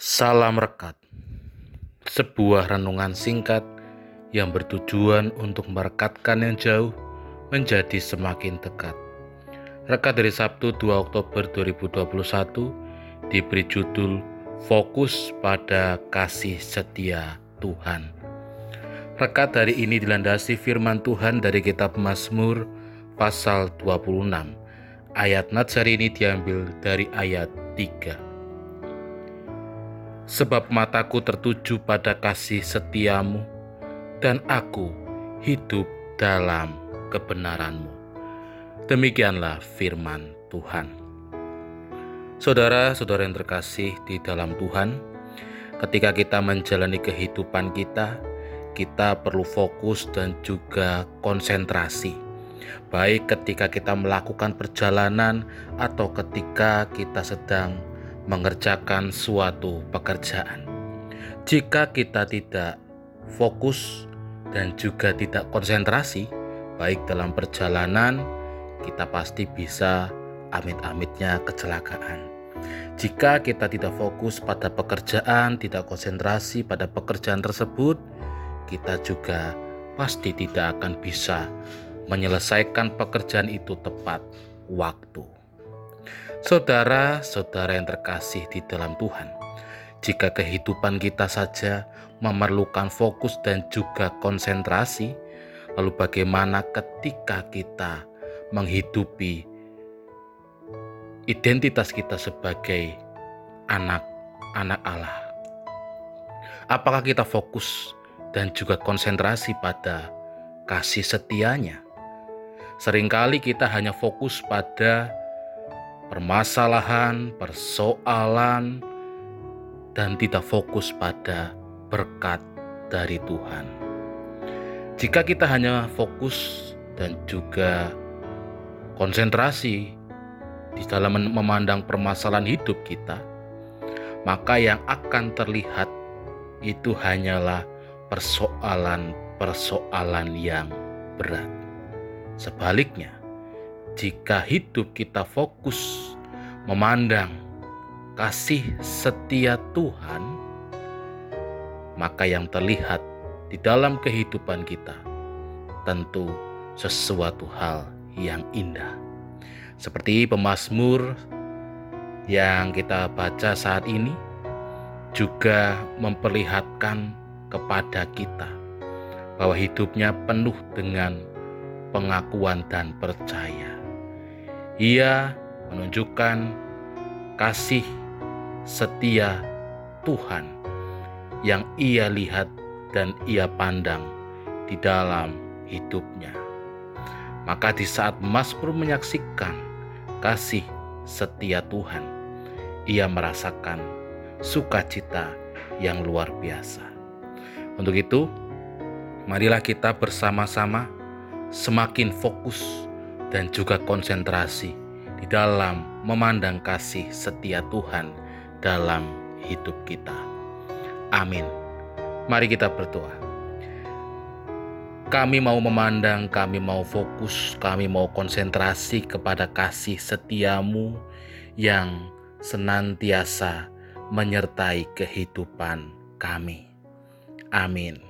Salam Rekat Sebuah renungan singkat yang bertujuan untuk merekatkan yang jauh menjadi semakin dekat. Rekat dari Sabtu 2 Oktober 2021 diberi judul Fokus pada Kasih Setia Tuhan. Rekat dari ini dilandasi firman Tuhan dari kitab Mazmur pasal 26. Ayat nats hari ini diambil dari ayat 3 sebab mataku tertuju pada kasih setiamu, dan aku hidup dalam kebenaranmu. Demikianlah firman Tuhan. Saudara-saudara yang terkasih di dalam Tuhan, ketika kita menjalani kehidupan kita, kita perlu fokus dan juga konsentrasi. Baik ketika kita melakukan perjalanan atau ketika kita sedang mengerjakan suatu pekerjaan. Jika kita tidak fokus dan juga tidak konsentrasi, baik dalam perjalanan, kita pasti bisa amit-amitnya kecelakaan. Jika kita tidak fokus pada pekerjaan, tidak konsentrasi pada pekerjaan tersebut, kita juga pasti tidak akan bisa menyelesaikan pekerjaan itu tepat waktu. Saudara-saudara yang terkasih di dalam Tuhan, jika kehidupan kita saja memerlukan fokus dan juga konsentrasi, lalu bagaimana ketika kita menghidupi identitas kita sebagai anak-anak Allah? Apakah kita fokus dan juga konsentrasi pada kasih setianya? Seringkali kita hanya fokus pada permasalahan, persoalan, dan tidak fokus pada berkat dari Tuhan. Jika kita hanya fokus dan juga konsentrasi di dalam memandang permasalahan hidup kita, maka yang akan terlihat itu hanyalah persoalan-persoalan yang berat. Sebaliknya, jika hidup kita fokus memandang kasih setia Tuhan, maka yang terlihat di dalam kehidupan kita tentu sesuatu hal yang indah. Seperti pemazmur yang kita baca saat ini juga memperlihatkan kepada kita bahwa hidupnya penuh dengan pengakuan dan percaya. Ia menunjukkan kasih setia Tuhan yang ia lihat dan ia pandang di dalam hidupnya. Maka di saat Mazmur menyaksikan kasih setia Tuhan, ia merasakan sukacita yang luar biasa. Untuk itu, marilah kita bersama-sama semakin fokus dan juga konsentrasi di dalam memandang kasih setia Tuhan dalam hidup kita. Amin. Mari kita berdoa. Kami mau memandang, kami mau fokus, kami mau konsentrasi kepada kasih setiamu yang senantiasa menyertai kehidupan kami. Amin.